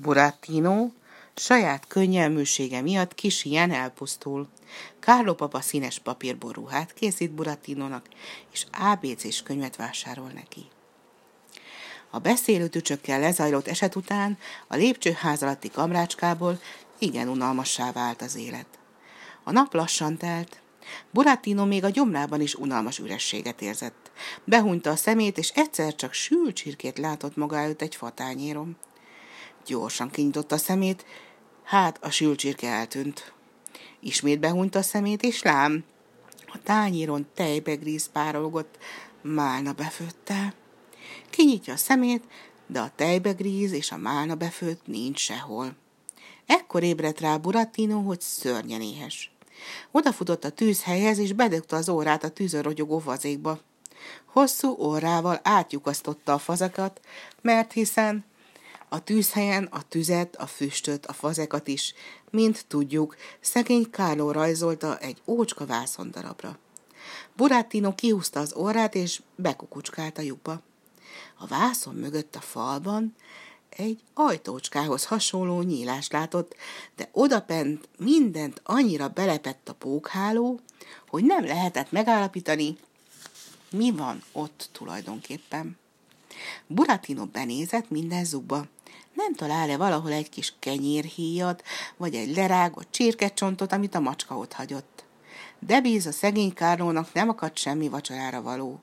Burattino saját könnyelműsége miatt kis ilyen elpusztul. Kárló papa színes papírborúhát készít Burattinónak, és ABC-s könyvet vásárol neki. A beszélő tücsökkel lezajlott eset után a lépcsőház alatti kamrácskából igen unalmassá vált az élet. A nap lassan telt, Burattino még a gyomrában is unalmas ürességet érzett. Behúnyta a szemét, és egyszer csak sült csirkét látott maga előtt egy fatányérom. Gyorsan kinyitotta a szemét, hát a sült csirke eltűnt. Ismét behúnyta a szemét, és lám, a tányéron tejbe gríz párolgott, málna befőtte. Kinyitja a szemét, de a tejbegríz és a málna befőtt nincs sehol. Ekkor ébredt rá Burattino, hogy szörnyen éhes. Odafutott a tűzhelyhez, és bedögte az órát a tűzön rogyogó. Hosszú órával átjukasztotta a fazakat, mert hiszen a tűzhelyen a tüzet, a füstöt, a fazekat is, mint tudjuk, szegény Kárló rajzolta egy ócska vászondarabra. Burattino kihúzta az órát, és bekukucskált a lyukba. A vászon mögött a falban egy ajtócskához hasonló nyílást látott, de odapent mindent annyira belepett a pókháló, hogy nem lehetett megállapítani, mi van ott tulajdonképpen. Buratino benézett minden zubba. Nem talál-e valahol egy kis kenyérhíjat, vagy egy lerágott csirkecsontot, amit a macska ott hagyott. De bíz a szegény Kárlónak nem akadt semmi vacsorára való.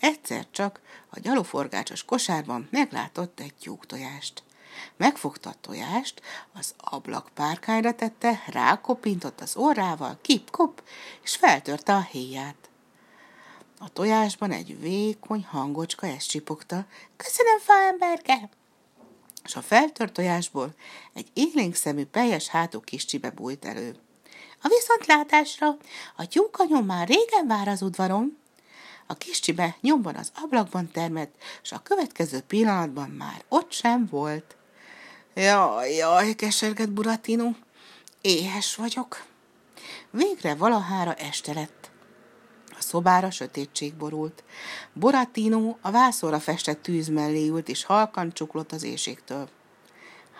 Egyszer csak a gyaloforgácsos kosárban meglátott egy tyúktojást. Megfogta a tojást, az ablakpárkányra tette, rákopintott az orrával, kip-kop, és feltörte a héját. A tojásban egy vékony hangocska ezt csipogta. Köszönöm, faemberke! És a feltört tojásból egy élénk szemű, peljes hátú kis csibe bújt elő. A viszontlátásra, a tyúkanyom már régen vár az udvaron. A kis csibe nyomban az ablakban termett, és a következő pillanatban már ott sem volt. Jaj, jaj, kesergett Buratino, éhes vagyok. Végre valahára este lett. A szobára sötétség borult. Boratino a vászorra festett tűz mellé ült, és halkan csuklott az éjségtől.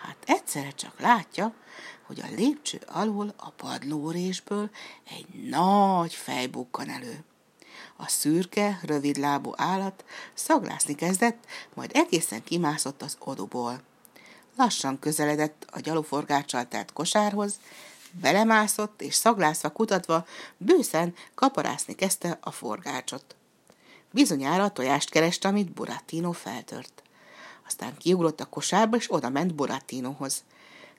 Hát egyszerre csak látja, hogy a lépcső alól a padlórésből egy nagy fej bukkan elő. A szürke, rövidlábú állat szaglászni kezdett, majd egészen kimászott az oduból. Lassan közeledett a gyaloforgáccsal telt kosárhoz, belemászott, és szaglászva kutatva bőszen kaparászni kezdte a forgácsot. Bizonyára a tojást kereste, amit Burattino feltört. Aztán kiugrott a kosárba, és oda ment Burattinohoz.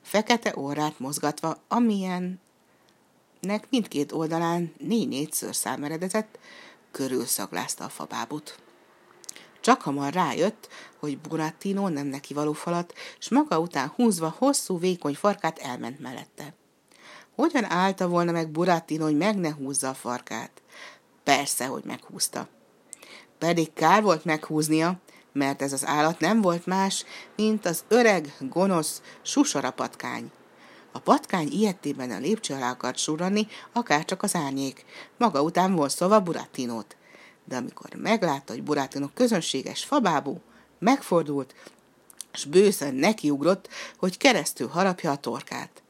Fekete órát mozgatva, amilyennek mindkét oldalán négy-négy szőrszám eredetett, körülszaglázta a fabábut. Csak hamar rájött, hogy Burattino nem neki való falat, s maga után húzva hosszú, vékony farkát elment mellette. Hogyan állta volna meg Burattino, hogy meg ne húzza a farkát? Persze, hogy meghúzta. Pedig kár volt meghúznia, mert ez az állat nem volt más, mint az öreg, gonosz, susora patkány. A patkány ilyettében a lépcső alá akart surranni, akárcsak az árnyék. Maga után volt szóva Burattinót. De amikor meglátta, hogy Burattino közönséges fabábú, megfordult, és bőszen nekiugrott, hogy keresztül harapja a torkát.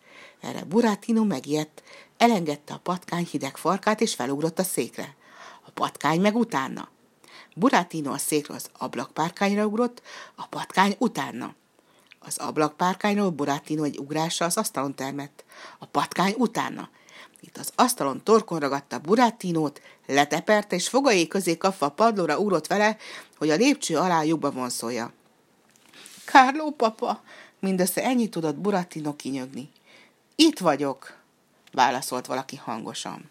Erre Burattino megijedt, elengedte a patkány hideg farkát, és felugrott a székre. A patkány meg utána. Burattino a székről az ablakpárkányra ugrott, a patkány utána. Az ablakpárkányról Burattino egy ugrással az asztalon termett. A patkány utána. Itt az asztalon torkon ragadta Burattinót, leteperte, és fogai közé kapva a padlóra ugrott vele, hogy a lépcső alá lyukba vonszolja. Kárló papa, mindössze ennyit tudott Burattino kinyögni. Itt vagyok, válaszolt valaki hangosan.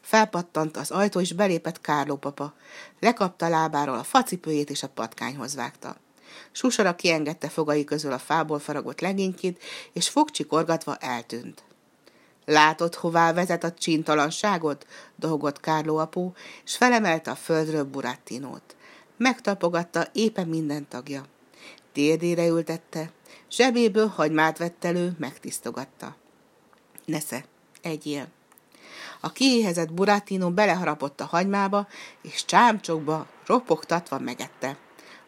Felpattant az ajtó, és belépett Kárló papa. Lekapta lábáról a facipőjét, és a patkányhoz vágta. Susara kiengedte fogai közül a fából faragott legénykét, és fogcsikorgatva eltűnt. Látod, hová vezet a csintalanságot? dohogott Kárló apu, és felemelte a földről Burattinót. Megtapogatta éppen minden tagja. Térdére ültette, zsebéből hagymát vett elő, megtisztogatta. Nesze, egyél. A kiéhezett Burattino beleharapott a hagymába, és csámcsokba ropogtatva megette.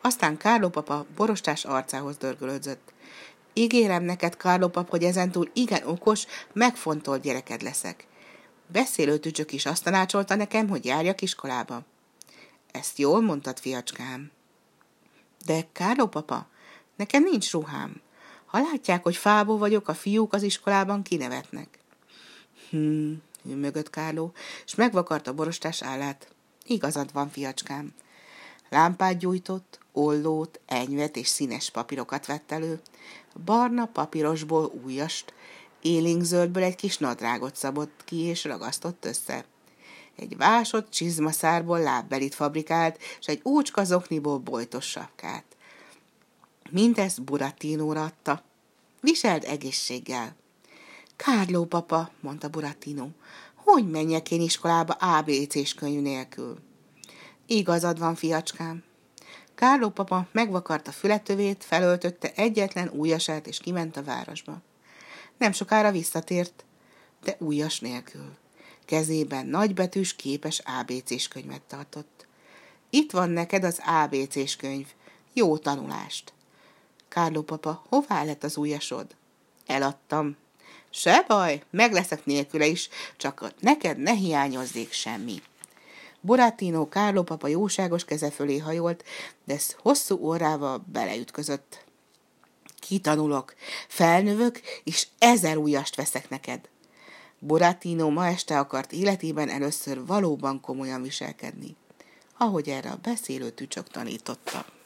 Aztán Kárló papa borostás arcához dörgölődzött. Ígérem neked, Kárlópap, hogy ezentúl igen okos, megfontolt gyereked leszek. Beszélő tücsök is azt tanácsolta nekem, hogy járjak iskolába. Ezt jól mondtad, fiacskám. De, Kárló papa, nekem nincs ruhám. Ha látják, hogy fából vagyok, a fiúk az iskolában kinevetnek. Hm, mögött Kárló, és megvakarta borostás állát. Igazad van, fiacskám. Lámpát gyújtott, ollót, enyvet és színes papírokat vett elő. Barna papírosból újast, élénkzöldből egy kis nadrágot szabott ki és ragasztott össze. Egy vásott csizmaszárból lábbelit fabrikált, és egy úcska zokniból bojtos sapkát. Mindezt Buratinóra adta. Viseld egészséggel. Kárló papa, mondta Buratino, hogy menjek én iskolába ABC-s könyv nélkül? Igazad van, fiacskám. Kárló papa megvakarta fületövét, felöltötte egyetlen újasát, és kiment a városba. Nem sokára visszatért, de újas nélkül. Kezében nagybetűs képes ABC-s könyvet tartott. Itt van neked az ABC-s könyv. Jó tanulást. Kárló papa, hová lett az újasod? Eladtam. Se baj, meg leszek nélküle is, csak neked ne hiányozzék semmi. Boratino Kárló papa jóságos keze fölé hajolt, de hosszú órával beleütközött. Kitanulok, felnövök, és ezer újast veszek neked. Boratino ma este akart életében először valóban komolyan viselkedni, ahogy erre a beszélő tücsök tanította.